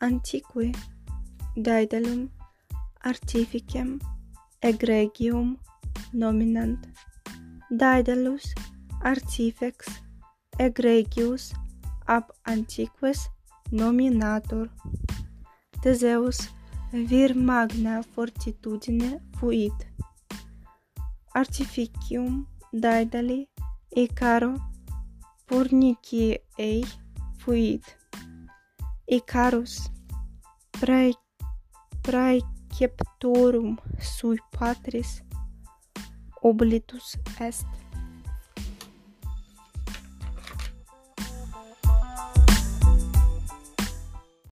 antiquae Daedalum artificem egregium nominant. Daedalus artifex egregius ab antiques nominator. Theseus vir magna fortitudine fuit. Artificium Daedali e caro pornicie ei fuit e prae prae praeceptorum sui patris oblitus est.